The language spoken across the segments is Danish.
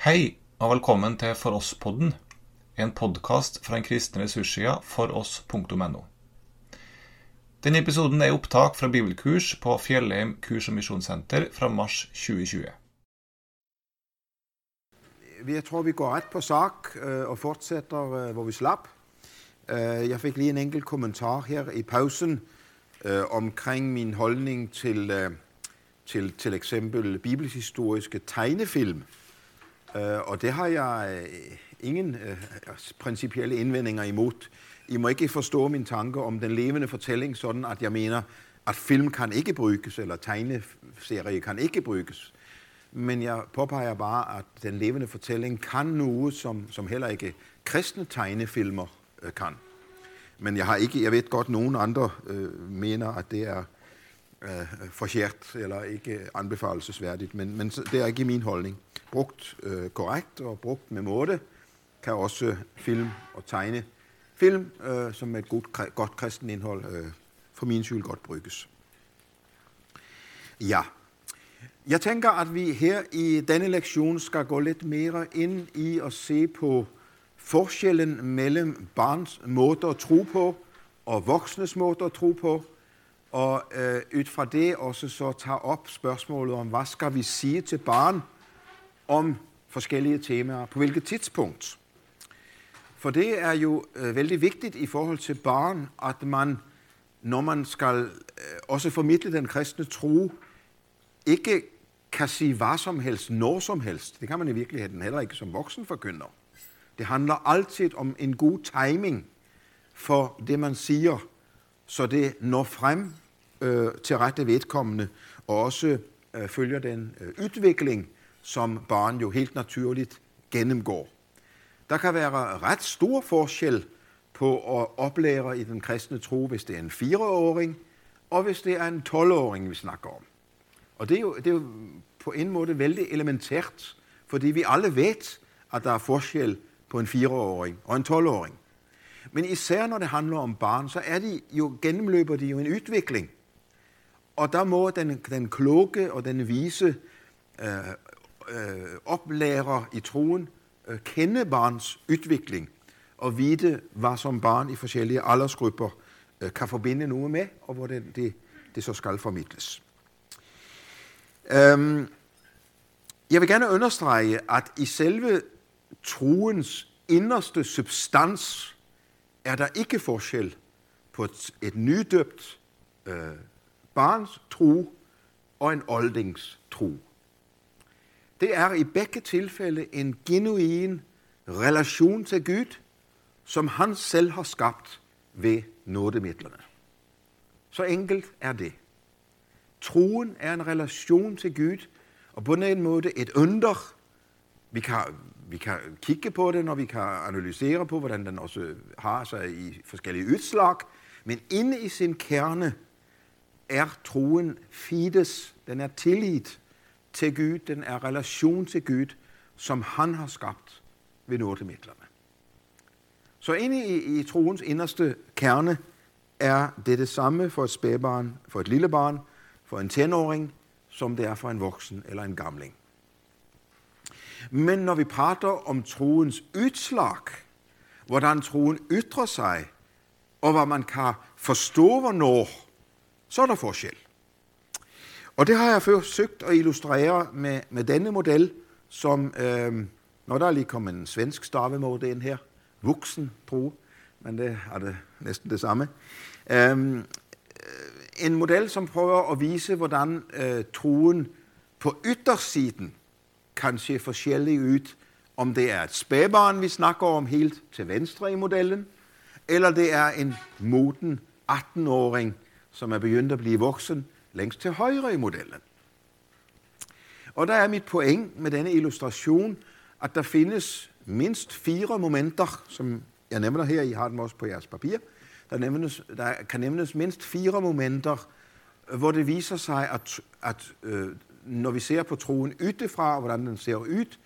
Hei og velkommen til For oss-podden, en podkast fra den kristne ressurssida foross.no. Denne episoden er opptak fra bibelkurs på Fjellheim kurs- og misjonssenter fra mars 2020. Jeg tror, vi går rett på sak eh, og fortsetter eh, hvor vi slapp. Eh, jeg fikk lige en enkelt kommentar her i pausen omkring min holdning til, til, til eksempel bibelhistoriske tegnefilm. Øh, Og det har jeg øh, ingen øh, altså, principielle indvendinger imod. I må ikke forstå min tanke om den levende fortælling, sådan, at jeg mener, at film kan ikke bruges, eller tegneserie kan ikke bruges. Men jeg påpeger bare, at den levende fortælling kan noget, som, som heller ikke kristne tegnefilmer øh, kan. Men jeg, har ikke, jeg ved godt nogen andre øh, mener, at det er øh, forkert eller ikke anbefalesværdigt, Men, men det er ikke min holdning. Brugt øh, korrekt og brugt med måde, kan også film og tegnefilm, øh, som med et godt, godt kristen indhold, øh, for min skyld godt brygges. Ja. Jeg tænker, at vi her i denne lektion skal gå lidt mere ind i at se på forskellen mellem barns måde at tro på og voksnes måde at tro på, og øh, ud fra det også så tage op spørgsmålet om hvad skal vi sige til barn om forskellige temaer på hvilket tidspunkt. For det er jo øh, vældig vigtigt i forhold til barn at man, når man skal øh, også formidle den kristne tro, ikke kan sige hvad som helst når som helst. Det kan man i virkeligheden heller ikke som voksen forkynder. Det handler altid om en god timing for det man siger, så det når frem øh, til rette vedkommende, og også øh, følger den øh, utvikling som barn jo helt naturligt gennemgår. Der kan være ret stor forskel på at oplære i den kristne tro hvis det er en fireåring, og hvis det er en 12-åring, vi snakker om. Og det er, jo, det er jo på en måde vældig elementært, fordi vi alle vet at det er forskel på en fireåring og en 12-åring. Men især når det handler om barn, så er de jo, gennemløber de jo en udvikling. Og der må den, den kloke og den vise øh, øh, oplærer i troen øh, kende barns udvikling og vide, hvad som barn i forskellige aldersgrupper øh, kan forbinde noget med, og hvordan det, det, så skal formidles. Øhm, jeg vil gerne understrege, at i selve troens inderste substans er der ikke forskel på et, et nydøbt øh, barns tro og en oldings tro. Det er i begge tilfælde en genuin relation til Gud, som han selv har skabt ved nådemidlerne. Så enkelt er det. Troen er en relation til Gud, og på den måde et under. Vi kan, vi kan kigge på den, og vi kan analysere på, hvordan den også har sig i forskellige udslag, Men inde i sin kerne er troen fides. Den er tillit til Gud. Den er relation til Gud, som han har skabt ved nådemidlerne. Så inde i, i troens innerste kerne er det det samme for et spædbarn, for et lille barn, for en tenåring, som det er for en voksen eller en gamling. Men når vi prater om troens udslag, hvordan troen ytrer sig, og hvad man kan forstå hvornår, så er der forskel. Og det har jeg forsøgt at illustrere med, med denne model, som øh, Nå der er lige kommet en svensk stavemåte ind her. Voksen tro, men det er det nesten det samme. Øhm, øh, en model, som prøver at vise hvordan øh, troen på yttersiden kan se forskellig ut om det er et spæbarn, vi snakker om helt til venstre i modellen, eller det er en moden 18-åring som er begynt å bli voksen længst til højre i modellen. Og der er mitt poeng med denne illustration, at der findes minst fire momenter, som jeg nævner her, I har dem også på jeres papir. Der, nævnes, der kan nævnes minst fire momenter hvor det viser sig, at, at øh, når vi ser på troen utenfra, hvordan den ser ut,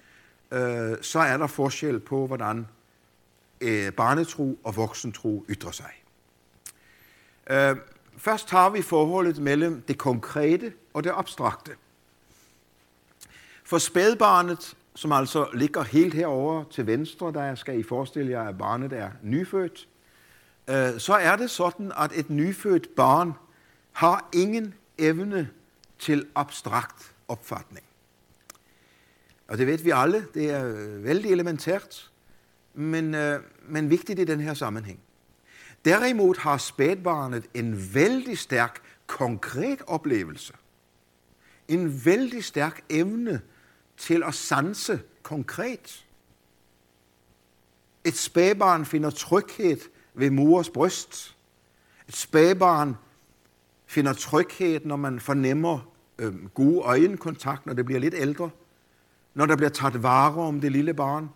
øh, så er det forskel på hvordan øh, barnetro og voksentro ytrer sig. Øh, først har vi forholdet mellem det konkrete og det abstrakte. For spædbarnet som altså ligger helt herover til venstre, der skal I forestille jer, at barnet er nyfødt, øh, så er det sådan, at et nyfødt barn har ingen evne til abstrakt opfatning. Og det ved vi alle, det er øh, vældig elementært, men, øh, men vigtigt i den her sammenhæng. Derimod har spædbarnet en vældig stærk konkret oplevelse. En vældig stærk evne til at sanse konkret. Et spædbarn finder tryghed ved mors bryst. Et spædbarn finder tryghed, når man fornemmer øh, gode øjenkontakt, når det bliver lidt ældre. Når der bliver taget vare om det lille barn,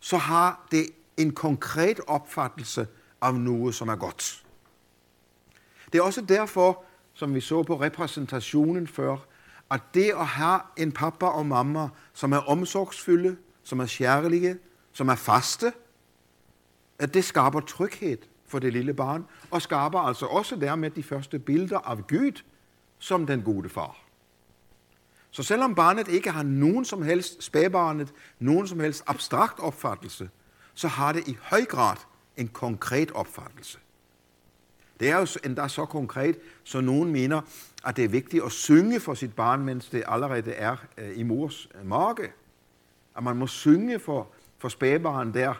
så har det en konkret opfattelse om noget, som er godt. Det er også derfor, som vi så på repræsentationen før, at det at have en pappa og mamma, som er omsorgsfulde, som er kærlige, som er faste, at det skaber tryghed for det lille barn, og skaber altså også dermed de første billeder af Gud som den gode far. Så selvom barnet ikke har nogen som helst, spædbarnet, nogen som helst abstrakt opfattelse, så har det i høj grad en konkret opfattelse. Det er jo endda så konkret, så nogen mener, at det er vigtigt at synge for sit barn, mens det allerede er øh, i mors øh, mage. At man må synge for, for spædbarn der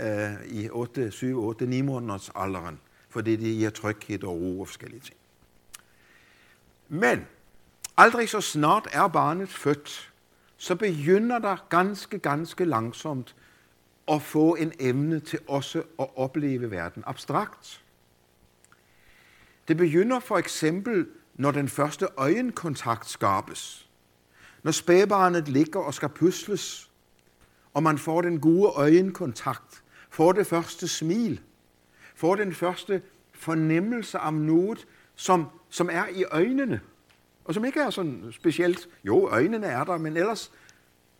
øh, i 8, 7, 8, 9 måneders alderen, fordi det giver tryghed og ro og forskellige ting. Men aldrig så snart er barnet født, så begynder der ganske, ganske langsomt at få en emne til også at opleve verden abstrakt. Det begynder for eksempel, når den første øjenkontakt skabes. Når spædbarnet ligger og skal pusles, og man får den gode øjenkontakt, får det første smil, får den første fornemmelse af noget, som, som er i øjnene, og som ikke er sådan specielt. Jo, øjnene er der, men ellers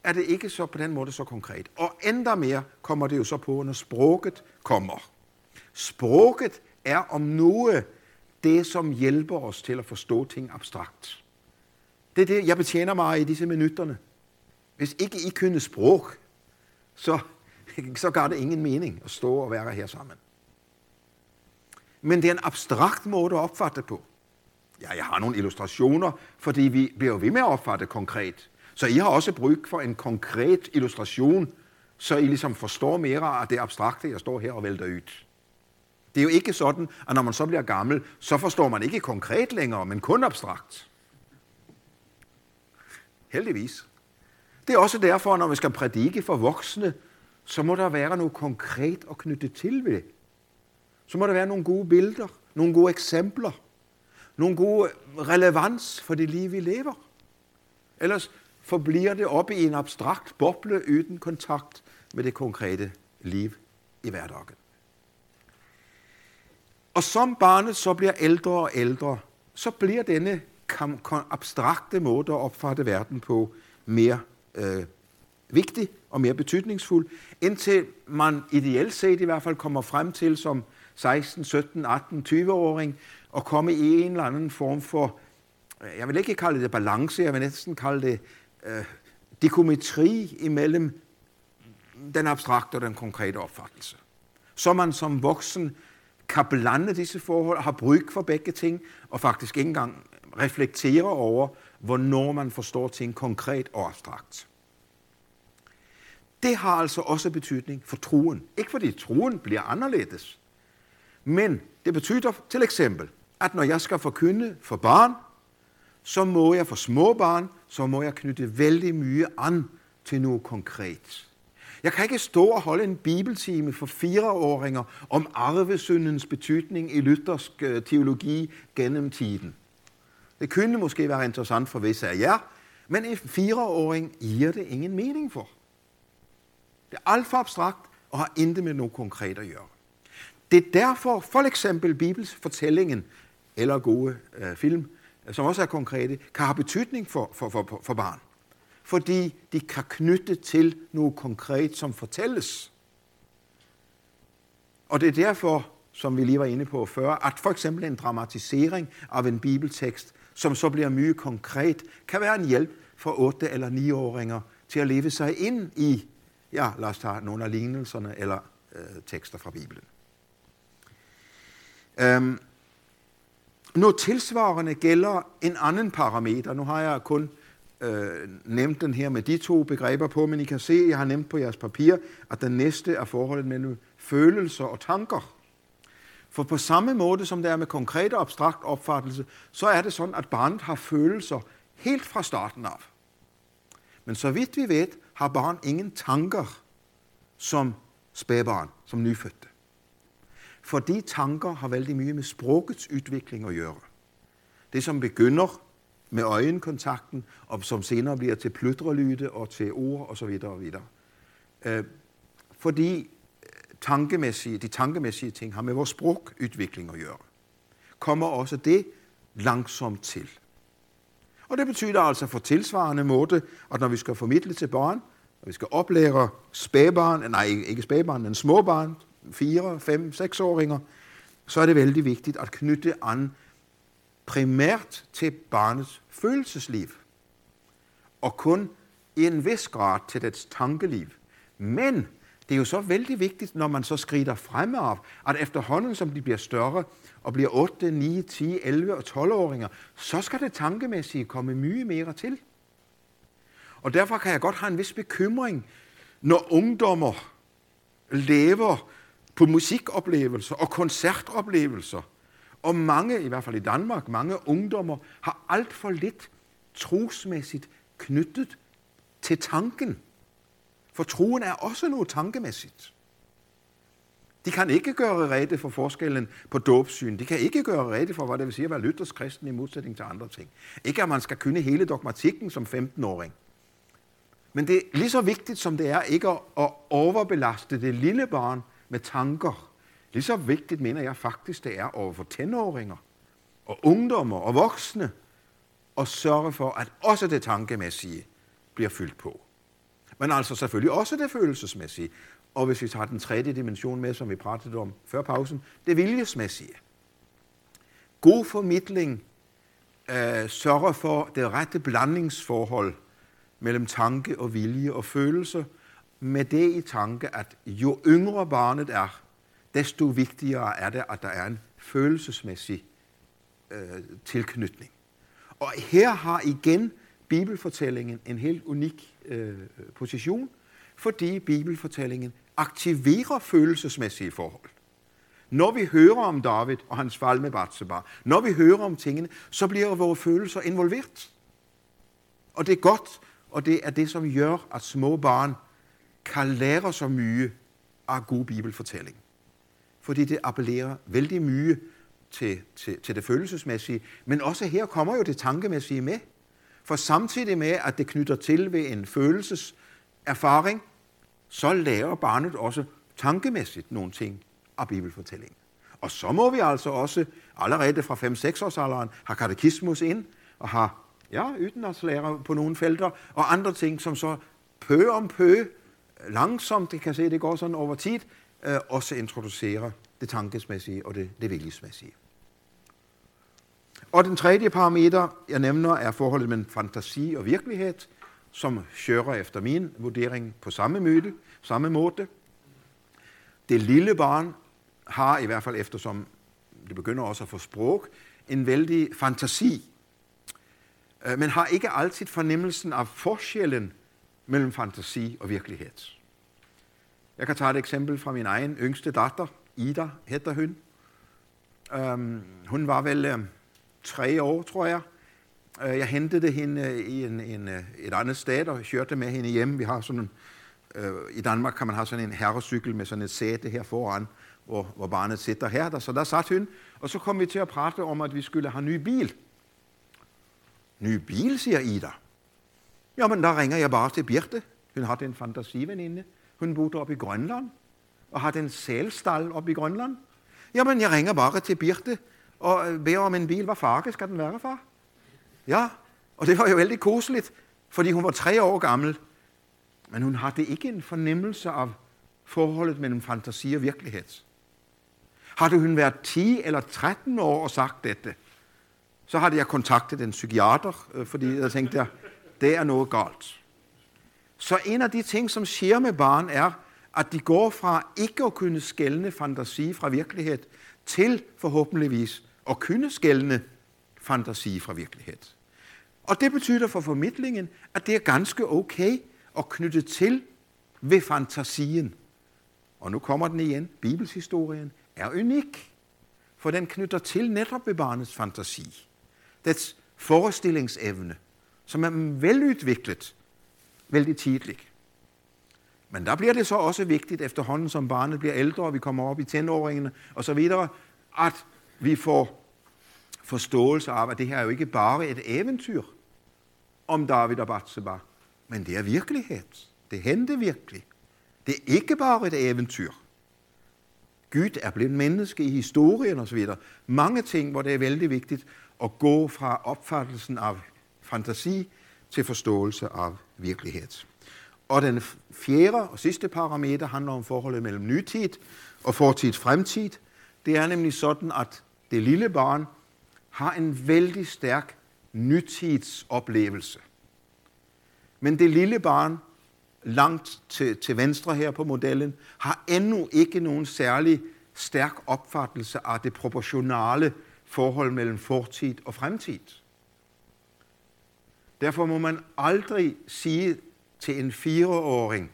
er det ikke så på den måde så konkret. Og endda mere kommer det jo så på, når sproget kommer. Sproget er om noget det, som hjælper os til at forstå ting abstrakt. Det er det, jeg betjener mig i disse minutterne. Hvis ikke I kunne sprog, så, så gør det ingen mening at stå og være her sammen. Men det er en abstrakt måde at opfatte på. Ja, jeg har nogle illustrationer, fordi vi bliver ved med at opfatte konkret. Så I har også brug for en konkret illustration, så I ligesom forstår mere af det abstrakte, jeg står her og vælter ud. Det er jo ikke sådan, at når man så bliver gammel, så forstår man ikke konkret længere, men kun abstrakt. Heldigvis. Det er også derfor, når vi skal prædike for voksne, så må der være noget konkret at knytte til ved. Så må der være nogle gode billeder, nogle gode eksempler, nogle gode relevans for det liv, vi lever. Ellers forbliver det oppe i en abstrakt boble uden kontakt med det konkrete liv i hverdagen. Og som barnet så bliver ældre og ældre, så bliver denne abstrakte måde at opfatte verden på mere øh, vigtig og mere betydningsfuld, indtil man ideelt set i hvert fald kommer frem til som 16, 17, 18, 20-åring og komme i en eller anden form for, jeg vil ikke kalde det balance, jeg vil næsten kalde det øh, dikometri imellem den abstrakte og den konkrete opfattelse. Så man som voksen kan blande disse forhold, har brug for begge ting, og faktisk ikke engang reflektere over, hvornår man forstår ting konkret og abstrakt. Det har altså også betydning for troen. Ikke fordi troen bliver anderledes, men det betyder til eksempel, at når jeg skal forkynde for barn, så må jeg for små barn, så må jeg knytte vældig mye an til noget konkret. Jeg kan ikke stå og holde en bibeltime for fireåringer om arvesyndens betydning i luthersk øh, teologi gennem tiden. Det kunne måske være interessant for visse af jer, men en fireåring giver det ingen mening for. Det er alt for abstrakt og har intet med noget konkret at gøre. Det er derfor for eksempel Bibels fortællingen eller gode øh, film, som også er konkrete, kan have betydning for, for, for, for barn fordi de kan knytte til noget konkret, som fortælles. Og det er derfor, som vi lige var inde på før, at for eksempel en dramatisering af en bibeltekst, som så bliver mye konkret, kan være en hjælp for 8- eller 9-åringer til at leve sig ind i, ja, lad os tage nogle af lignelserne eller øh, tekster fra Bibelen. Øhm, noget tilsvarende gælder en anden parameter. Nu har jeg kun øh, nævnt den her med de to begreber på, men I kan se, at jeg har nævnt på jeres papir, at den næste er forholdet mellem følelser og tanker. For på samme måde som det er med konkret og abstrakt opfattelse, så er det sådan, at barnet har følelser helt fra starten af. Men så vidt vi ved, har barn ingen tanker som spædbarn, som nyfødte. Fordi tanker har veldig mye med sprogets udvikling at gjøre. Det, som begynder med øjenkontakten, og som senere bliver til pløtrelyde og til ord osv. videre. Øh, fordi eh, tankemæssige, de tankemæssige ting har med vores sprogudvikling at gøre. Kommer også det langsomt til. Og det betyder altså for tilsvarende måde, at når vi skal formidle til børn, når vi skal oplære spæbarn, nej ikke spæbarn, men småbarn, 4, 5, 6 åringer, så er det vældig vigtigt at knytte an primært til barnets følelsesliv, og kun i en vis grad til dets tankeliv. Men det er jo så vældig vigtigt, når man så skrider fremad, at efterhånden som de bliver større og bliver 8, 9, 10, 11 og 12-åringer, så skal det tankemæssige komme mye mere til. Og derfor kan jeg godt have en vis bekymring, når ungdommer lever på musikoplevelser og koncertoplevelser, og mange, i hvert fald i Danmark, mange ungdommer har alt for lidt trosmæssigt knyttet til tanken. For troen er også noget tankemæssigt. De kan ikke gøre rede for forskellen på dåbsyn. De kan ikke gøre rede for, hvad det vil sige at være lytters kristen i modsætning til andre ting. Ikke at man skal kunne hele dogmatikken som 15-åring. Men det er lige så vigtigt, som det er ikke at overbelaste det lille barn med tanker. Lige så vigtigt mener jeg faktisk, det er over for tenåringer og ungdommer og voksne at sørge for, at også det tankemæssige bliver fyldt på. Men altså selvfølgelig også det følelsesmæssige. Og hvis vi tager den tredje dimension med, som vi pratede om før pausen, det viljesmæssige. God formidling øh, sørger for det rette blandingsforhold mellem tanke og vilje og følelse, med det i tanke, at jo yngre barnet er, desto vigtigere er det, at der er en følelsesmæssig øh, tilknytning. Og her har igen bibelfortællingen en helt unik øh, position, fordi bibelfortællingen aktiverer følelsesmæssige forhold. Når vi hører om David og hans fald med Bathsheba, når vi hører om tingene, så bliver vores følelser involveret. Og det er godt, og det er det, som gør, at små barn kan lære så mye af god bibelfortælling. Fordi det appellerer vældig mye til, til, til det følelsesmæssige, men også her kommer jo det tankemæssige med. For samtidig med, at det knytter til ved en følelseserfaring, så lærer barnet også tankemæssigt nogle ting af bibelfortællingen. Og så må vi altså også allerede fra 5-6 års alderen have katekismus ind og have ja, udenadslærer på nogle felter og andre ting, som så pø om pø, langsomt, det kan se, det går sådan over tid, øh, også introducerer det tankesmæssige og det, det viljesmæssige. Og den tredje parameter, jeg nævner, er forholdet mellem fantasi og virkelighed, som kører efter min vurdering på samme måde. Samme måde. Det lille barn har, i hvert fald eftersom det begynder også at få sprog, en vældig fantasi, øh, men har ikke altid fornemmelsen af forskellen mellem fantasi og virkelighed. Jeg kan tage et eksempel fra min egen yngste datter, Ida hedder hun. Um, hun var vel um, tre år, tror jeg. Uh, jeg hentede hende øh, i en, en, øh, et andet sted og kørte med hende hjem. Vi har sådan en, uh, I Danmark kan man have sådan en herrecykel med sådan et sæde her foran, hvor, hvor barnet sitter her. Der, så der satte hun, og så kom vi til at prate om, at vi skulle have ny bil. Ny bil, siger Ida. Jamen, der ringer jeg bare til Birte. Hun har en fantasiveninde. Hun boede oppe i Grønland og har en sælstall oppe i Grønland. Jamen, jeg ringer bare til Birte og øh, beder om en bil. Hvad farve skal den være, far? Ja, og det var jo vældig koseligt, fordi hun var tre år gammel. Men hun havde ikke en fornemmelse af forholdet mellem fantasi og virkelighed. Havde hun været 10 eller 13 år og sagt dette, så havde jeg kontaktet en psykiater, øh, fordi jeg tænkte, det er noget galt. Så en af de ting, som sker med barn, er, at de går fra ikke at kunne skælne fantasi fra virkelighed, til forhåbentligvis at kunne skælne fantasi fra virkelighed. Og det betyder for formidlingen, at det er ganske okay at knytte til ved fantasien. Og nu kommer den igen. Bibelshistorien er unik, for den knytter til netop ved barnets fantasi. Dets forestillingsevne, som er veludviklet vældig tidligt. Men der bliver det så også vigtigt, efterhånden som barnet bliver ældre, og vi kommer op i tenåringene videre, at vi får forståelse af, at det her er jo ikke bare et eventyr om David og Batseba, men det er virkelighed. Det hente virkelig. Det er ikke bare et eventyr. Gud er blevet menneske i historien osv. Mange ting, hvor det er vældig vigtigt at gå fra opfattelsen af fantasi til forståelse af virkelighed. Og den fjerde og sidste parameter handler om forholdet mellem nytid og fortid fremtid. Det er nemlig sådan, at det lille barn har en vældig stærk nytidsoplevelse. Men det lille barn, langt til, til venstre her på modellen, har endnu ikke nogen særlig stærk opfattelse af det proportionale forhold mellem fortid og fremtid. Derfor må man aldrig sige til en fireåring,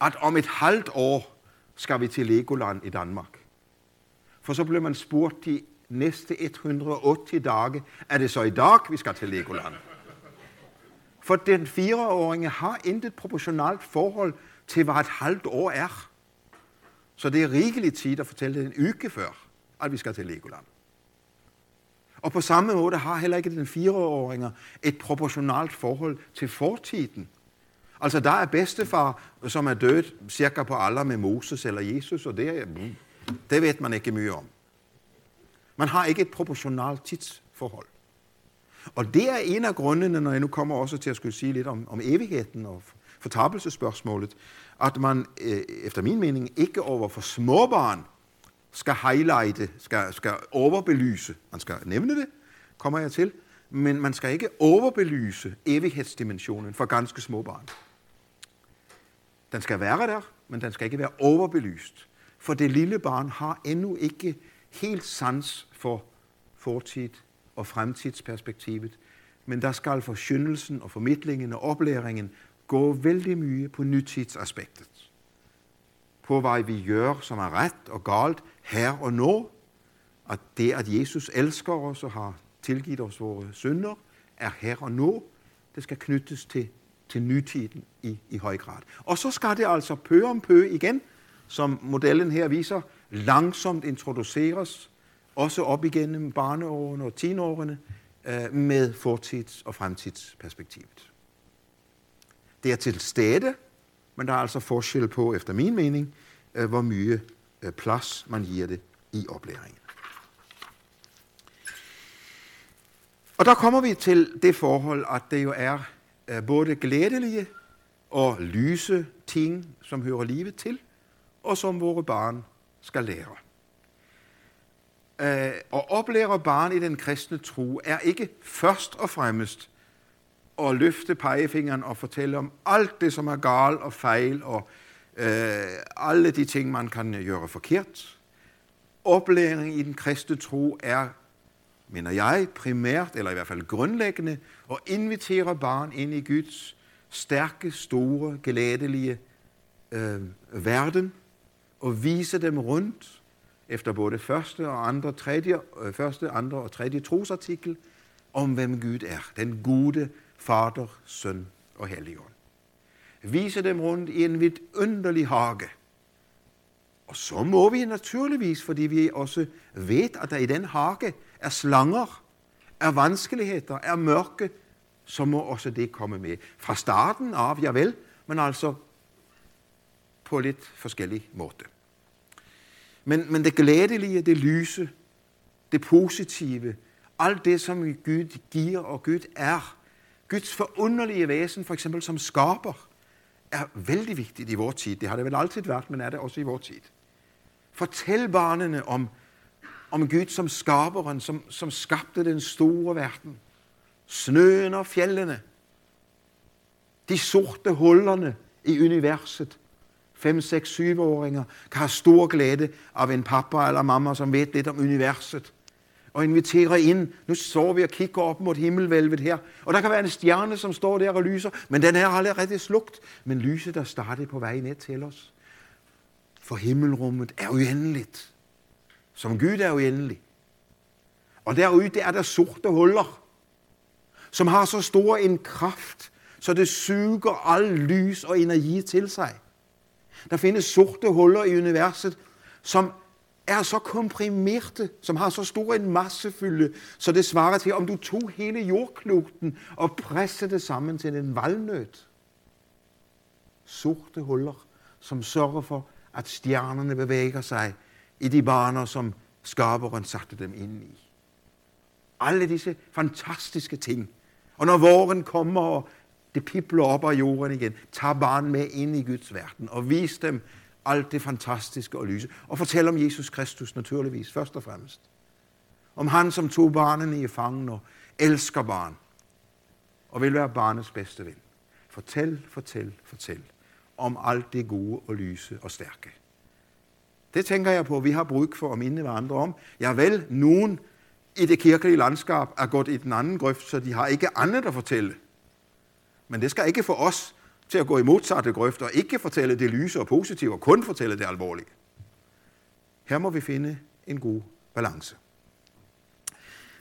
at om et halvt år skal vi til Legoland i Danmark. For så bliver man spurgt de næste 180 dage, er det så i dag, vi skal til Legoland? For den fireårige har intet proportionalt forhold til, hvad et halvt år er. Så det er rigelig tid at fortælle det en uge før, at vi skal til Legoland. Og på samme måde har heller ikke den fireåringer et proportionalt forhold til fortiden. Altså der er bedstefar, som er død cirka på alder med Moses eller Jesus, og det, mm, det ved man ikke mye om. Man har ikke et proportionalt tidsforhold. Og det er en af grundene, når jeg nu kommer også til at skulle sige lidt om, om evigheden og fortabelsespørgsmålet, at man øh, efter min mening ikke over for småbarn skal highlighte, skal, skal overbelyse, man skal nævne det, kommer jeg til, men man skal ikke overbelyse evighedsdimensionen for ganske små barn. Den skal være der, men den skal ikke være overbelyst. For det lille barn har endnu ikke helt sans for fortid og fremtidsperspektivet, men der skal forsyndelsen og formidlingen og oplæringen gå vældig mye på nytidsaspektet. På hvad vi gør, som er ret og galt her og nu, at det, at Jesus elsker os og har tilgivet os vores synder, er her og nu. Det skal knyttes til, til nytiden i, i høj grad. Og så skal det altså pø om pø igen, som modellen her viser, langsomt introduceres, også op igennem barneårene og teenårene, øh, med fortids- og fremtidsperspektivet. Det er til stede, men der er altså forskel på, efter min mening, øh, hvor mye øh, plads man giver det i oplæringen. Og der kommer vi til det forhold, at det jo er øh, både glædelige og lyse ting, som hører livet til, og som vores barn skal lære. Og oplære barn i den kristne tro er ikke først og fremmest at løfte pegefingeren og fortælle om alt det, som er galt og fejl, og øh, alle de ting, man kan gøre forkert. Oplæring i den kristne tro er, mener jeg, primært, eller i hvert fald grundlæggende, at invitere barn ind i Guds stærke, store, glædelige øh, verden, og vise dem rundt efter både første og andre, tredje, øh, første, andre og tredje trosartikel om, hvem Gud er. Den gode Fader, Søn og Helligånd. Vise dem rundt i en vidunderlig hage. Og så må vi naturligvis, fordi vi også ved, at der i den hage er slanger, er vanskeligheder, er mørke, så må også det komme med. Fra starten af, ja vel, men altså på lidt forskellig måde. Men, men det glædelige, det lyse, det positive, alt det, som Gud giver og Gud er, Guds forunderlige væsen, for eksempel som skaber, er vældig vigtigt i vores tid. Det har det vel altid været, men er det også i vores tid. Fortæl barnene om, om Gud som skaberen, som, som skabte den store verden. Snøen og fjellene. De sorte hullerne i universet. 5, 6, 7-åringer kan have stor glæde af en pappa eller mamma, som ved lidt om universet. Og inviterer ind. Nu står vi og kigger op mod himmelvælvet her. Og der kan være en stjerne, som står der og lyser. Men den er allerede slugt. Men lyset der startede på vej ned til os. For himmelrummet er uendeligt. Som Gud er uendelig. Og derude er der sorte huller, som har så stor en kraft, så det suger al lys og energi til sig. Der findes sorte huller i universet, som er så komprimerte, som har så stor en massefylde, så det svarer til, om du tog hele jordklugten og pressede det sammen til en valnøt. Sorte huller, som sørger for, at stjernerne bevæger sig i de baner, som skaberen satte dem ind i. Alle disse fantastiske ting. Og når våren kommer, og det pipler op af jorden igen, tag barn med ind i Guds verden og vis dem alt det fantastiske og lyse. Og fortælle om Jesus Kristus naturligvis, først og fremmest. Om han, som tog barnene i fangen og elsker barn og vil være barnets bedste ven. Fortæl, fortæl, fortæl om alt det gode og lyse og stærke. Det tænker jeg på, vi har brug for at minde hverandre om. Ja vel, nogen i det kirkelige landskab er gået i den anden grøft, så de har ikke andet at fortælle. Men det skal ikke få os til at gå i modsatte grøfter og ikke fortælle det lyse og positive, og kun fortælle det alvorlige. Her må vi finde en god balance.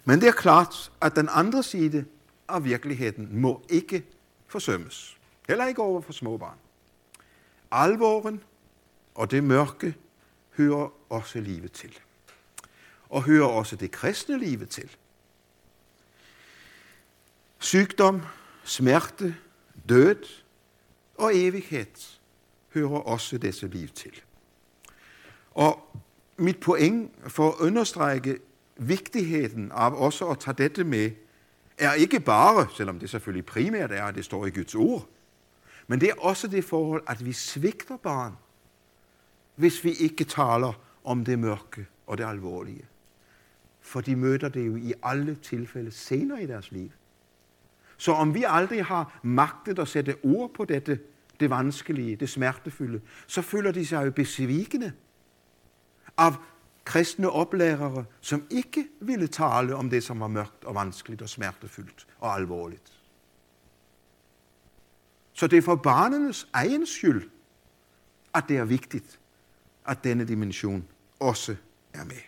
Men det er klart, at den andre side af virkeligheden må ikke forsømmes. Heller ikke over for små barn. Alvoren og det mørke hører også livet til. Og hører også det kristne livet til. Sygdom, smerte, død og evighed hører også disse liv til. Og mit point for at understrege vigtigheden af også at tage dette med, er ikke bare, selvom det selvfølgelig primært er, at det står i Guds ord, men det er også det forhold, at vi svigter barn, hvis vi ikke taler om det mørke og det alvorlige. For de møder det jo i alle tilfælde senere i deres liv. Så om vi aldrig har magtet at sætte ord på dette, det vanskelige, det smertefulde, så føler de sig jo besvikende af kristne oplærere, som ikke ville tale om det, som var mørkt og vanskeligt og smertefuldt og alvorligt. Så det er for barnenes egen skyld, at det er vigtigt, at denne dimension også er med.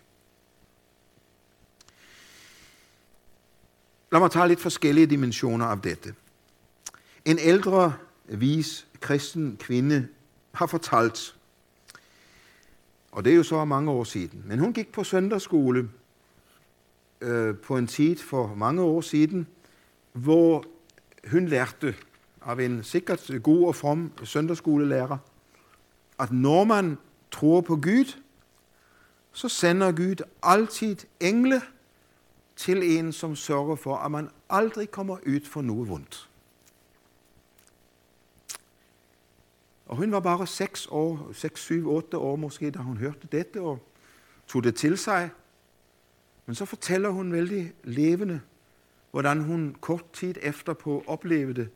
Lad mig tage lidt forskellige dimensioner af dette. En ældre, vis kristen kvinde har fortalt, og det er jo så mange år siden, men hun gik på søndagsskole øh, på en tid for mange år siden, hvor hun lærte af en sikkert god og from søndagsskolelærer, at når man tror på Gud, så sender Gud altid engle til en, som sørger for, at man aldrig kommer ud for noget vondt. Og hun var bare 6 år, 6, 7, 8 år måske, da hun hørte dette og tog det til sig. Men så fortæller hun vældig levende, hvordan hun kort tid efter på oplevede,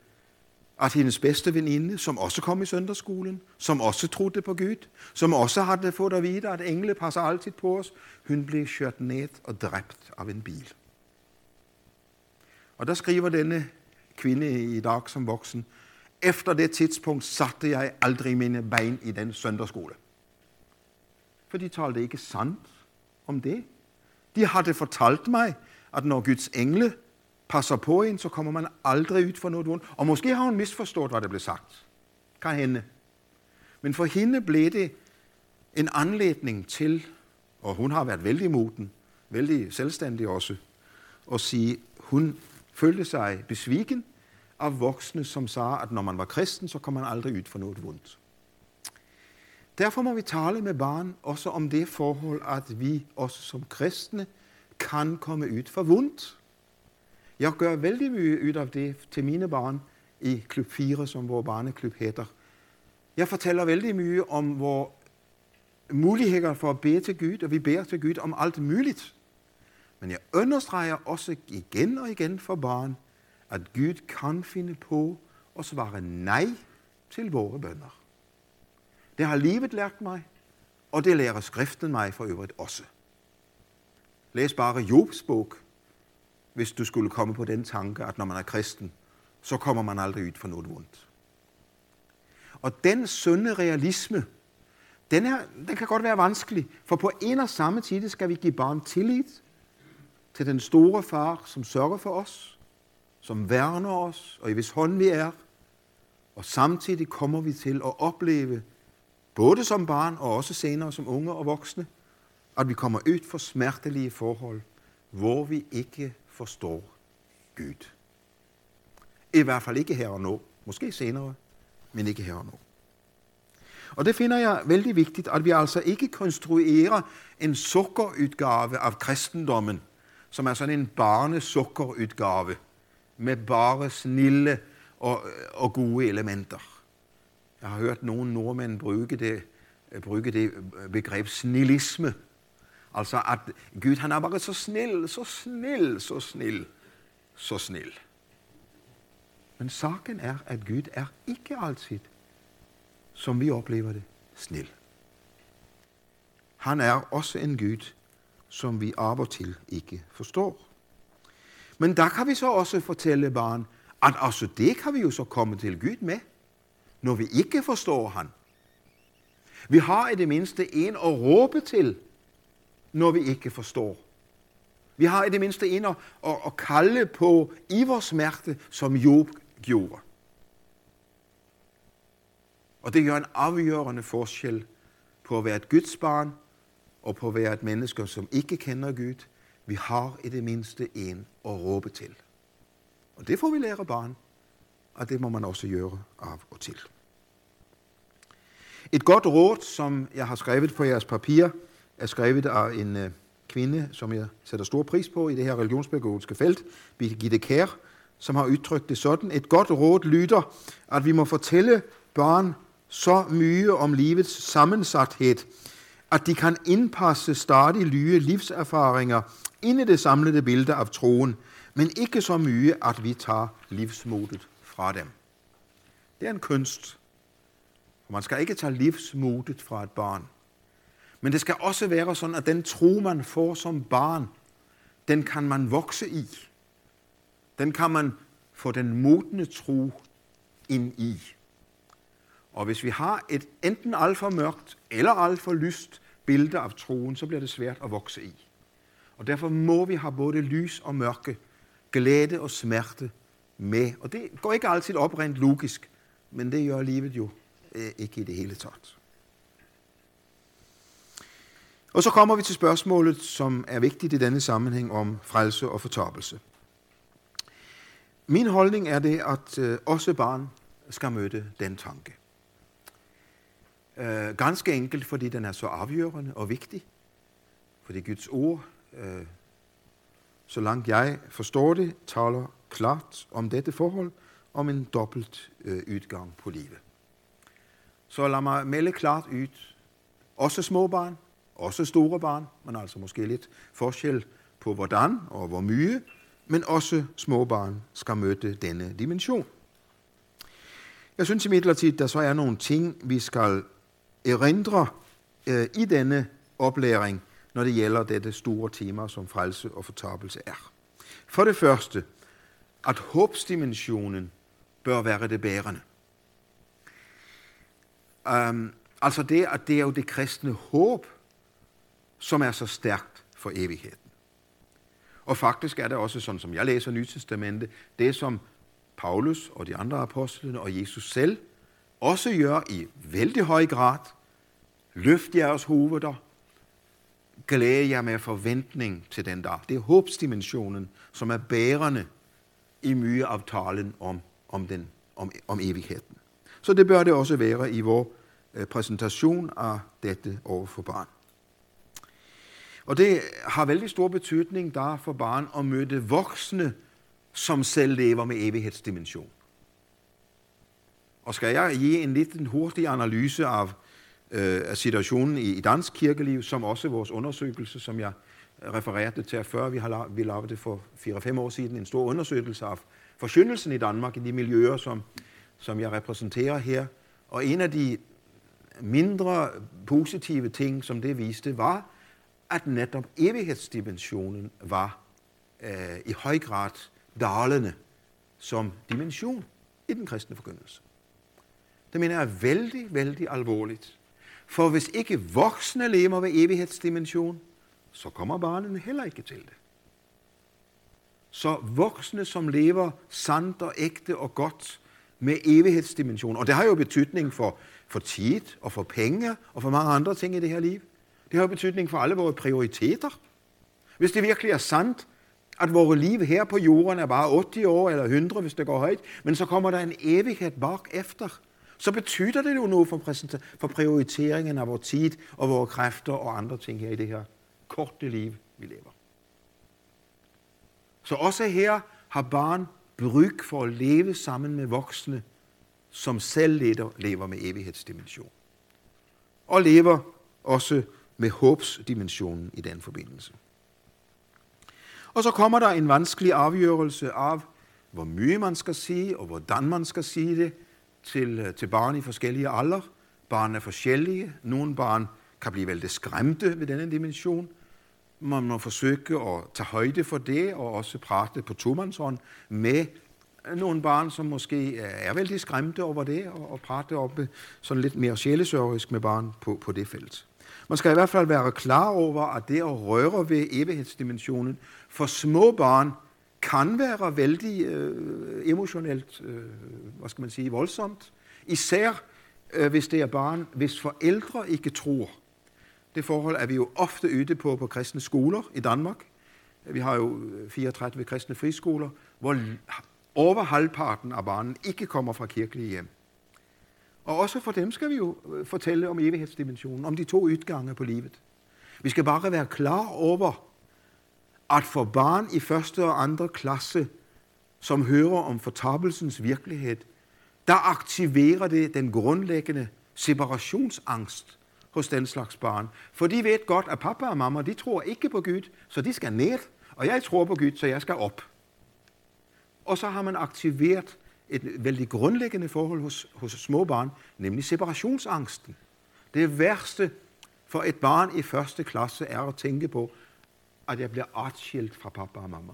at hendes bedste veninde, som også kom i søndagsskolen, som også troede på Gud, som også havde fået at vide, at engle passer altid på os, hun blev kørt ned og dræbt af en bil. Og der skriver denne kvinde i dag som voksen, efter det tidspunkt satte jeg aldrig mine ben i den søndagsskole. For de talte ikke sandt om det. De havde fortalt mig, at når Guds engle passer på en, så kommer man aldrig ud for noget ondt. Og måske har hun misforstået, hvad der blev sagt. Kan hende. Men for hende blev det en anledning til, og hun har været vældig moden, vældig selvstændig også, at sige, hun følte sig besviken af voksne, som sagde, at når man var kristen, så kom man aldrig ud for noget ondt. Derfor må vi tale med barn også om det forhold, at vi også som kristne kan komme ud for vondt. Jeg gør vældig mye ud af det til mine barn i klub 4, som vores barneklub hedder. Jeg fortæller vældig mye om vores muligheder for at bede til Gud, og vi beder til Gud om alt muligt. Men jeg understreger også igen og igen for barn, at Gud kan finde på at svare nej til vores bønder. Det har livet lært mig, og det lærer skriften mig for øvrigt også. Læs bare Jobs bog, hvis du skulle komme på den tanke, at når man er kristen, så kommer man aldrig ud for noget vondt. Og den sunde realisme, den, her, den kan godt være vanskelig, for på en og samme tid skal vi give barn tillid til den store far, som sørger for os, som værner os, og i hvis hånd vi er. Og samtidig kommer vi til at opleve, både som barn og også senere som unge og voksne, at vi kommer ud for smertelige forhold, hvor vi ikke forstår Gud. I hvert fald ikke her og nu. Måske senere, men ikke her og nu. Og det finder jeg vældig vigtigt, at vi altså ikke konstruerer en sukkerudgave af kristendommen, som er sådan en barnesukkerudgave med bare snille og, og gode elementer. Jeg har hørt nogle nordmænd bruge det, bruge det begreb snillisme. Altså at Gud han er bare så snill, så snill, så snill, så snill. Men saken er, at Gud er ikke altid, som vi oplever det, snill. Han er også en Gud, som vi af og til ikke forstår. Men der kan vi så også fortælle barn, at altså det kan vi jo så komme til Gud med, når vi ikke forstår han. Vi har i det mindste en at råbe til, når vi ikke forstår. Vi har i det mindste en og, og, at kalde på i vores smerte, som Job gjorde. Og det gør en afgørende forskel på at være et Guds barn og på at være et menneske, som ikke kender Gud. Vi har i det mindste en at råbe til. Og det får vi lære barn, og det må man også gøre af og til. Et godt råd, som jeg har skrevet på jeres papir, er skrevet af en øh, kvinde, som jeg sætter stor pris på i det her religionspædagogiske felt, Birgitte Kær, som har udtrykt det sådan. Et godt råd lyder, at vi må fortælle børn så mye om livets sammensathed, at de kan indpasse stadig nye livserfaringer ind i det samlede billede af troen, men ikke så mye, at vi tager livsmodet fra dem. Det er en kunst. Man skal ikke tage livsmodet fra et barn. Men det skal også være sådan, at den tro, man får som barn, den kan man vokse i. Den kan man få den modne tro ind i. Og hvis vi har et enten alt for mørkt eller alt for lyst billede af troen, så bliver det svært at vokse i. Og derfor må vi have både lys og mørke, glæde og smerte med. Og det går ikke altid op rent logisk, men det gør livet jo øh, ikke i det hele taget. Og så kommer vi til spørgsmålet, som er vigtigt i denne sammenhæng om frelse og fortabelse. Min holdning er det, at øh, også barn skal møde den tanke. Øh, ganske enkelt, fordi den er så afgørende og vigtig. Fordi Guds ord, øh, så langt jeg forstår det, taler klart om dette forhold, om en dobbelt øh, udgang på livet. Så lad mig melde klart ud, også små barn, også store barn, men altså måske lidt forskel på hvordan og hvor mye, men også små barn skal møde denne dimension. Jeg synes imidlertid, der så er nogle ting, vi skal erindre øh, i denne oplæring, når det gælder dette store tema, som frelse og fortabelse er. For det første, at håbsdimensionen bør være det bærende. Um, altså det, at det er jo det kristne håb, som er så stærkt for evigheden. Og faktisk er det også sådan, som jeg læser Nytestamentet, det som Paulus og de andre apostlene og Jesus selv også gør i vældig høj grad. Løft jeres hoveder. Glæde jer med forventning til den dag. Det er håbsdimensionen, som er bærende i mye af talen om, om, den, om, om evigheden. Så det bør det også være i vores øh, præsentation af dette over for barn. Og det har vældig stor betydning der for barn at møde voksne, som selv lever med evighedsdimension. Og skal jeg give en lidt hurtig analyse af, øh, af situationen i, i dansk kirkeliv, som også vores undersøgelse, som jeg refererede til før, vi har vi lavede det for 4-5 år siden, en stor undersøgelse af forsyndelsen i Danmark i de miljøer, som, som jeg repræsenterer her. Og en af de mindre positive ting, som det viste, var, at netop evighedsdimensionen var øh, i høj grad dalende som dimension i den kristne forkyndelse. Det mener jeg er vældig, vældig alvorligt. For hvis ikke voksne lever ved evighedsdimension, så kommer barnene heller ikke til det. Så voksne, som lever sandt og ægte og godt med evighedsdimension, og det har jo betydning for, for tid og for penge og for mange andre ting i det her liv. Det har betydning for alle vores prioriteter. Hvis det virkelig er sandt, at vores liv her på jorden er bare 80 år eller 100, hvis det går højt, men så kommer der en evighed bak efter, så betyder det jo noget for, for prioriteringen af vores tid og vores kræfter og andre ting her i det her korte liv, vi lever. Så også her har barn bryg for at leve sammen med voksne, som selv lever med evighedsdimension. Og lever også med håbsdimensionen i den forbindelse. Og så kommer der en vanskelig afgørelse af, hvor mye man skal sige, og hvordan man skal sige det til, øh, til barn i forskellige alder. Barn er forskellige. Nogle barn kan blive vældig skræmte ved denne dimension. Man må forsøge at tage højde for det, og også prate på tomandshånd med nogle barn, som måske er vældig skræmte over det, og, og prate op sådan lidt mere sjælesørgisk med barn på, på det felt. Man skal i hvert fald være klar over, at det at røre ved evighedsdimensionen for små barn kan være vældig øh, emotionelt, øh, hvad skal man sige, voldsomt. Især øh, hvis det er barn, hvis forældre ikke tror. Det forhold er vi jo ofte yde på på kristne skoler i Danmark. Vi har jo øh, 34 kristne friskoler, hvor over halvparten af barnen ikke kommer fra kirkelige hjem. Og også for dem skal vi jo øh, fortælle om evighedsdimensionen, om de to ytgange på livet. Vi skal bare være klar over, at for barn i første og andre klasse, som hører om fortabelsens virkelighed, der aktiverer det den grundlæggende separationsangst hos den slags barn. For de ved godt, at pappa og mamma, de tror ikke på Gud, så de skal ned, og jeg tror på Gud, så jeg skal op. Og så har man aktiveret et vældig grundlæggende forhold hos, hos små barn, nemlig separationsangsten. Det værste for et barn i første klasse er at tænke på, at jeg bliver artskilt fra pappa og mamma.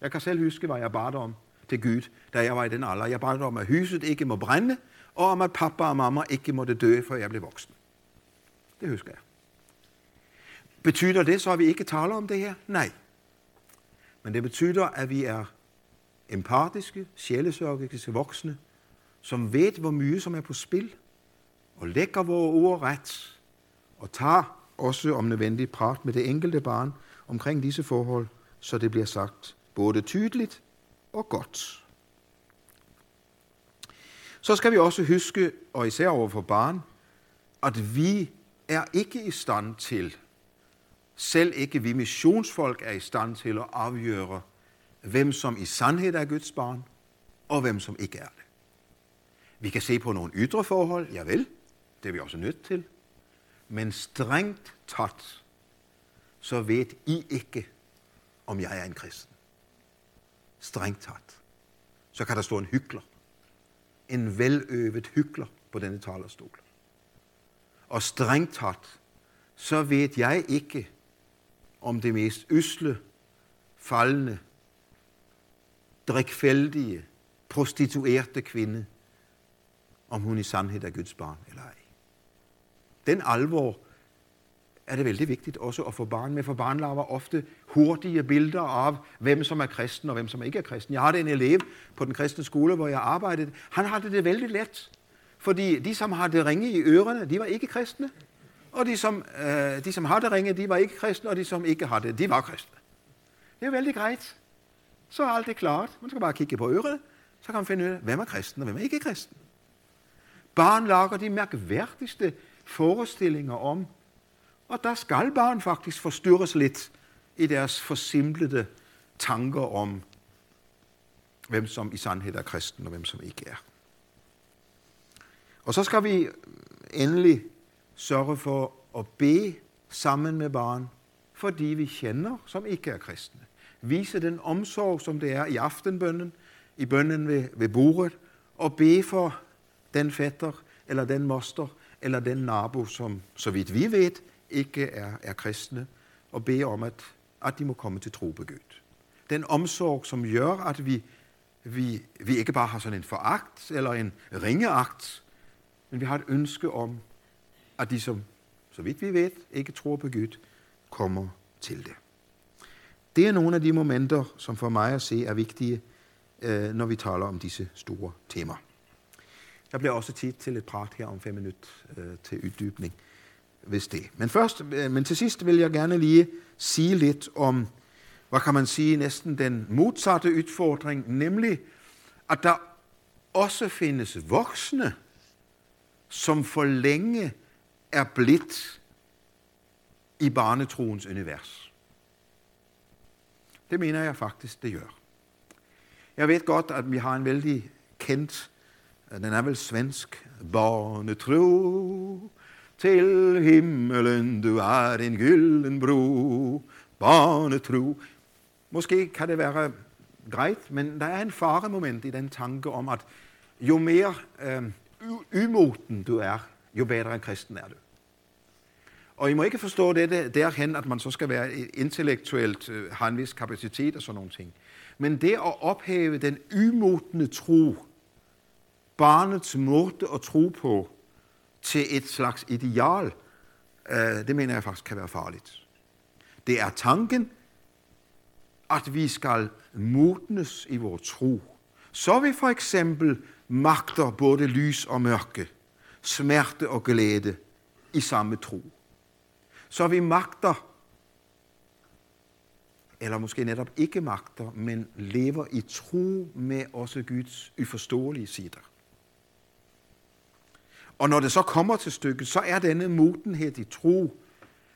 Jeg kan selv huske, hvad jeg bad om til Gud, da jeg var i den alder. Jeg bad om, at huset ikke må brænde, og om, at pappa og mamma ikke måtte dø, før jeg blev voksen. Det husker jeg. Betyder det så, at vi ikke taler om det her? Nej. Men det betyder, at vi er empatiske, sjælesørgiske voksne, som ved, hvor mye som er på spil, og lægger vores ord ret, og tager også om nødvendigt prat med det enkelte barn omkring disse forhold, så det bliver sagt både tydeligt og godt. Så skal vi også huske, og især over for barn, at vi er ikke i stand til, selv ikke vi missionsfolk er i stand til at afgøre, hvem som i sandhed er Guds barn, og hvem som ikke er det. Vi kan se på nogle ydre forhold, ja vel, det er vi også nødt til. Men strengt tatt, så ved I ikke, om jeg er en kristen. Strengt tatt. Så kan der stå en hykler. En veløvet hykler på denne talerstol. Og strengt tatt, så ved jeg ikke, om det mest usle, faldende, drikfældige, prostituerte kvinde, om hun i sandhed er Guds barn eller ej. Den alvor er det vældig vigtigt også at få barn med, for barn laver ofte hurtige billeder af, hvem som er kristen og hvem som ikke er kristen. Jeg har en elev på den kristne skole, hvor jeg arbejdede. Han havde det vældig let, fordi de, som har det ringe i ørerne, de var ikke kristne. Og de, som, øh, de, som har det ringe, de var ikke kristne, og de, som ikke har det, de var kristne. Det er vældig greit. Så er alt det klart. Man skal bare kigge på øret, så kan man finde ud af, hvem er kristen og hvem er ikke kristen. Barn lager de mærkværdigste forestillinger om, og der skal barn faktisk forstyrres lidt i deres forsimplede tanker om, hvem som i sandhed er kristen og hvem som ikke er. Og så skal vi endelig sørge for at bede sammen med barn, fordi vi kender, som ikke er kristne. Vise den omsorg, som det er i aftenbønnen, i bønnen ved, ved bordet, og bede for den fætter, eller den moster, eller den nabo, som så vidt vi ved, ikke er, er kristne, og bede om, at, at de må komme til tro på Gud. Den omsorg, som gør, at vi, vi, vi ikke bare har sådan en foragt eller en ringeagt, men vi har et ønske om, at de, som så vidt vi ved, ikke tror på Gud, kommer til det. Det er nogle af de momenter, som for mig at se er vigtige, øh, når vi taler om disse store temaer. Der bliver også tid til et prat her om fem minutter øh, til uddybning, hvis det. Men, først, øh, men til sidst vil jeg gerne lige sige lidt om, hvad kan man sige, næsten den modsatte udfordring, nemlig at der også findes voksne, som for længe er blidt i barnetroens univers. Det mener jeg faktisk, det gør. Jeg ved godt, at vi har en vældig kendt, øh, den er vel svensk, barnetro, til himmelen du er en gylden bro, barnetro. Måske kan det være greit, men der er en faremoment i den tanke om, at jo mere øh, umoten du er, jo bedre en kristen er du. Og I må ikke forstå det derhen, at man så skal være øh, intellektuelt, øh, have en vis kapacitet og sådan nogle ting. Men det at ophæve den umotende tro, barnets måde at tro på, til et slags ideal, øh, det mener jeg faktisk kan være farligt. Det er tanken, at vi skal modnes i vores tro. Så vi for eksempel magter både lys og mørke, smerte og glæde i samme tro. Så vi magter, eller måske netop ikke magter, men lever i tro med også Guds uforståelige sider. Og når det så kommer til stykket, så er denne modenhed i tro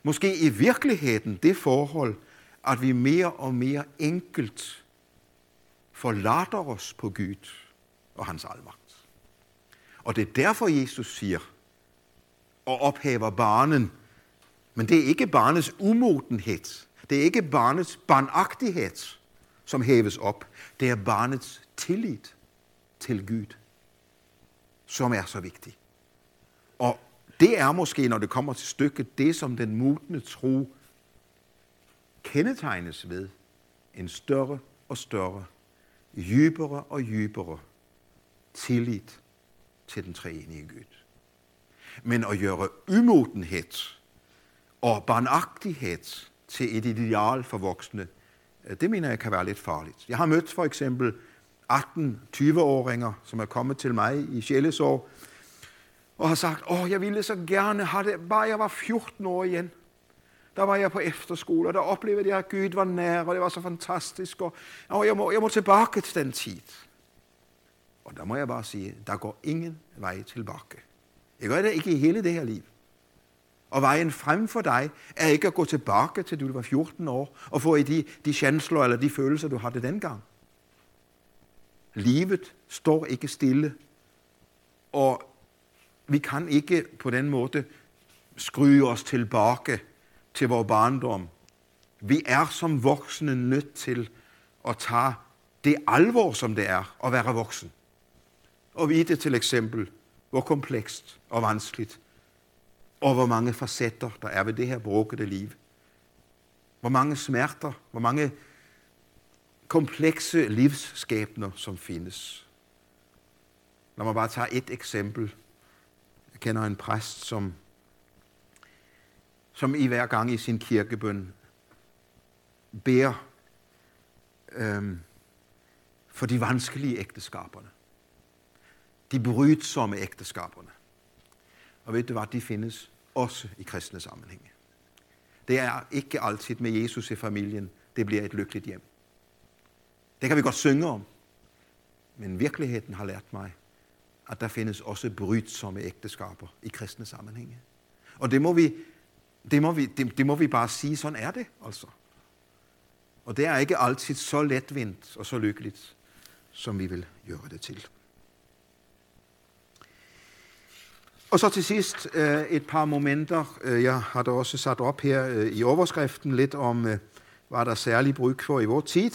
måske i virkeligheden det forhold, at vi mere og mere enkelt forlader os på Gud og hans almagt. Og det er derfor, Jesus siger, og ophæver barnen. Men det er ikke barnets umodenhed. Det er ikke barnets barnagtighed, som hæves op. Det er barnets tillid til Gud, som er så vigtig. Og det er måske, når det kommer til stykket, det som den modne tro kendetegnes ved. En større og større, dybere og dybere tillid til den treenige Gud. Men at gøre umodenhed og barnagtighed til et ideal for voksne, øh, det mener jeg kan være lidt farligt. Jeg har mødt for eksempel 18-20-åringer, som er kommet til mig i sjælesår, og har sagt, åh, jeg ville så gerne have det, bare jeg var 14 år igen. Der var jeg på efterskole, og der oplevede jeg, at Gud var nær, og det var så fantastisk, og, og jeg, må, jeg må tilbage til den tid. Og der må jeg bare sige, der går ingen vej tilbage. Jeg gør det ikke i hele det her liv. Og vejen frem for dig er ikke at gå tilbage til, du var 14 år, og få i de, de chansler eller de følelser, du havde dengang. Livet står ikke stille, og vi kan ikke på den måde skryge os tilbage til vores barndom. Vi er som voksne nødt til at tage det alvor, som det er at være voksen. Og vide til eksempel, hvor komplekst og vanskeligt, og hvor mange facetter der er ved det her brukkede liv. Hvor mange smerter, hvor mange komplekse livsskæbner, som findes. Lad mig bare tage et eksempel. Jeg kender en præst, som, som i hver gang i sin kirkebøn beder øhm, for de vanskelige ægteskaberne de brydsomme ægteskaberne. Og ved du hvad, de findes også i kristne sammenhænge. Det er ikke altid med Jesus i familien, det bliver et lykkeligt hjem. Det kan vi godt synge om. Men virkeligheden har lært mig, at der findes også brydsomme ægteskaber i kristne sammenhænge. Og det må vi, det må vi, det, det må vi bare sige, sådan er det altså. Og det er ikke altid så letvindt og så lykkeligt, som vi vil gøre det til. Og så til sidst øh, et par momenter. Øh, jeg har da også sat op her øh, i overskriften lidt om, øh, hvad der er særlig brug for i vores tid.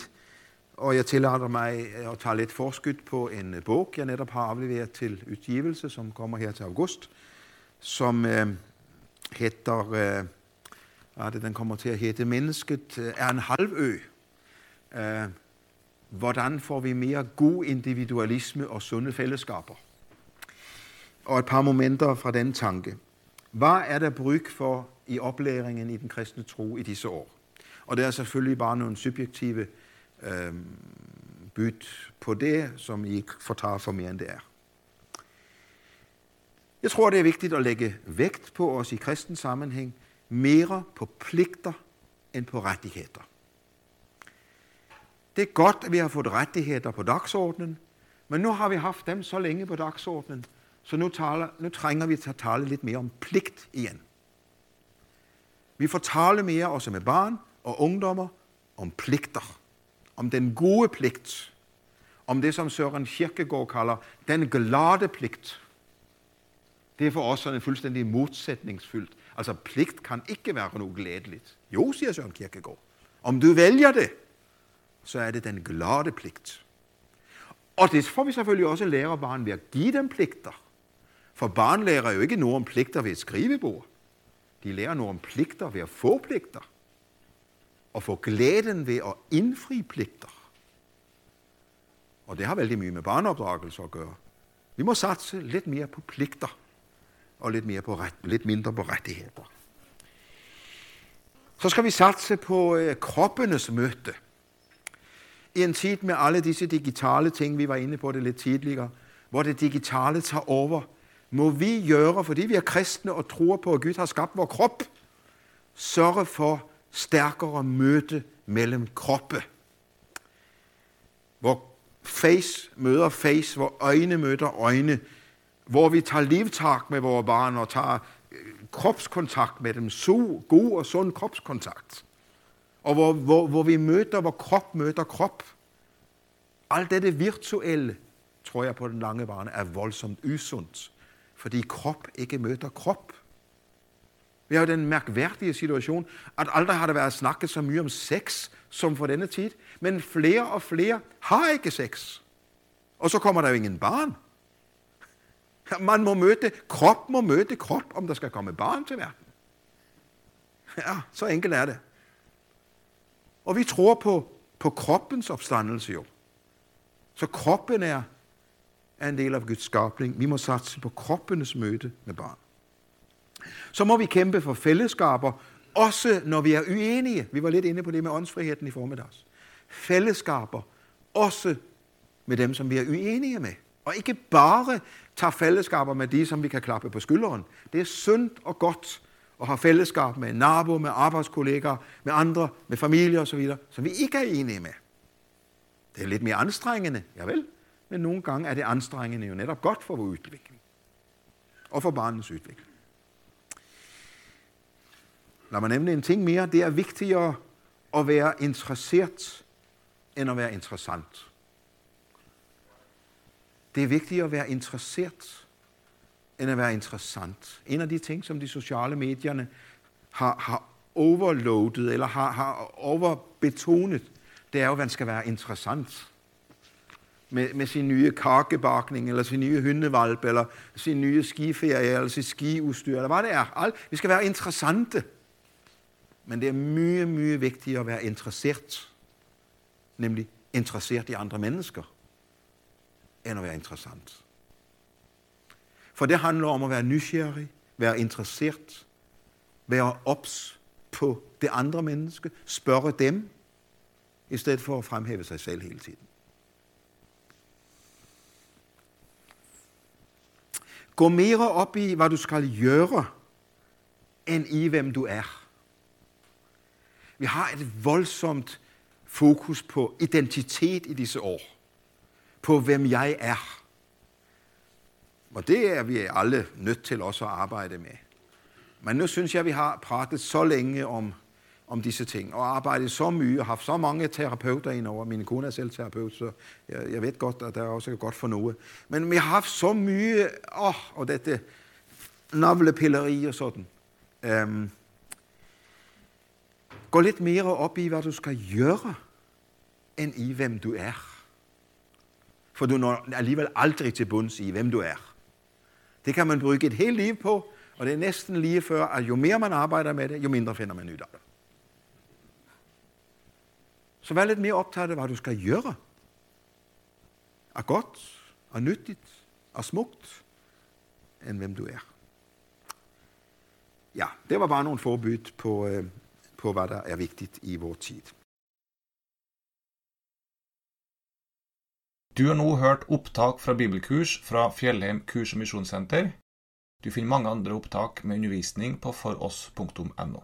og jeg tillader mig øh, at tage lidt forskyt på en bog, jeg netop har afleveret til udgivelse, som kommer her til august, som øh, heter, øh, hvad det, den kommer til at hedde, Mennesket er en halvø. Øh, hvordan får vi mere god individualisme og sunde fællesskaber? Og et par momenter fra den tanke. Hvad er der bryg for i oplæringen i den kristne tro i disse år? Og det er selvfølgelig bare nogle subjektive øh, byt på det, som I ikke får for mere end det er. Jeg tror, det er vigtigt at lægge vægt på os i kristen sammenhæng mere på pligter end på rettigheder. Det er godt, at vi har fået rettigheder på dagsordenen, men nu har vi haft dem så længe på dagsordenen, så nu, taler, nu trænger vi til at tale lidt mere om pligt igen. Vi får tale mere også med barn og ungdommer om pligter. Om den gode pligt. Om det, som Søren Kierkegaard kalder den glade pligt. Det er for os sådan fuldstændig modsætningsfyldt. Altså, pligt kan ikke være noget glædeligt. Jo, siger Søren Kierkegaard. Om du vælger det, så er det den glade pligt. Og det får vi selvfølgelig også lære barn ved at give dem pligter. For barn lærer jo ikke noget om pligter ved et skrivebord. De lærer noget om pligter ved at få pligter. Og få glæden ved at indfri pligter. Og det har vældig mye med barneopdragelse at gøre. Vi må satse lidt mere på pligter og lidt, mere på ret, lidt mindre på rettigheder. Så skal vi satse på øh, kroppenes møde. I en tid med alle disse digitale ting, vi var inde på det lidt tidligere, hvor det digitale tager over, må vi gøre, fordi vi er kristne og tror på, at Gud har skabt vores krop, sørge for stærkere møde mellem kroppe. Hvor face møder face, hvor øjne møder øjne, hvor vi tager livtag med vores barn og tager øh, kropskontakt med dem, så god og sund kropskontakt. Og hvor, hvor, hvor vi møder, hvor krop møder krop. Alt dette virtuelle, tror jeg på den lange bane, er voldsomt usundt fordi krop ikke møder krop. Vi har jo den mærkværdige situation, at aldrig har der været snakket så mye om sex som for denne tid, men flere og flere har ikke sex. Og så kommer der jo ingen barn. Man må møde, krop må møde krop, om der skal komme barn til verden. Ja, så enkelt er det. Og vi tror på, på kroppens opstandelse jo. Så kroppen er er en del af Guds skabning. Vi må satse på kroppenes møde med barn. Så må vi kæmpe for fællesskaber, også når vi er uenige. Vi var lidt inde på det med åndsfriheden i formiddags. Fællesskaber, også med dem, som vi er uenige med. Og ikke bare tage fællesskaber med de, som vi kan klappe på skulderen. Det er sundt og godt at have fællesskab med nabo, med arbejdskollegaer, med andre, med familie osv., som vi ikke er enige med. Det er lidt mere anstrengende, ja vel, men nogle gange er det anstrengende jo netop godt for vores udvikling. Og for barnets udvikling. Lad mig nævne en ting mere. Det er vigtigere at være interesseret, end at være interessant. Det er vigtigere at være interesseret, end at være interessant. En af de ting, som de sociale medierne har, har overloadet, eller har, har overbetonet, det er jo, at man skal være interessant med, med sin nye kakebakning, eller sin nye hundevalp, eller sin nye skiferie, eller sit skiudstyr, eller hvad det er. Alt. Vi skal være interessante. Men det er mye, mye vigtigere at være interesseret. Nemlig interesseret i andre mennesker, end at være interessant. For det handler om at være nysgerrig, være interesseret, være ops på det andre menneske, spørge dem, i stedet for at fremhæve sig selv hele tiden. Gå mere op i, hvad du skal gøre, end i, hvem du er. Vi har et voldsomt fokus på identitet i disse år. På, hvem jeg er. Og det er vi alle nødt til også at arbejde med. Men nu synes jeg, vi har pratet så længe om om disse ting, og arbejdet så mye, og haft så mange terapeuter indover. Min kone er selv terapeut, så jeg, jeg ved godt, at det er også godt for noget. Men vi har haft så mye, åh, og dette navlepilleri og sådan. Um, gå lidt mere op i, hvad du skal gøre, enn i hvem du er. For du når alligevel aldri til bunds i hvem du er. Det kan man bruge et helt liv på, og det er nesten lige før at jo mer man arbeider med det, jo mindre finder man ut af det. Så vær litt mer opptatt av hva du skal gjøre. Av godt, av nyttig, av smukt, enn hvem du er. Ja, det var bare noen forbud på, øh, på hva der er viktig i vår tid. Du har nå hørt opptak fra bibelkurs fra Fjellheim kurs- og misjonssenter. Du finner mange andre opptak med undervisning på foross.no.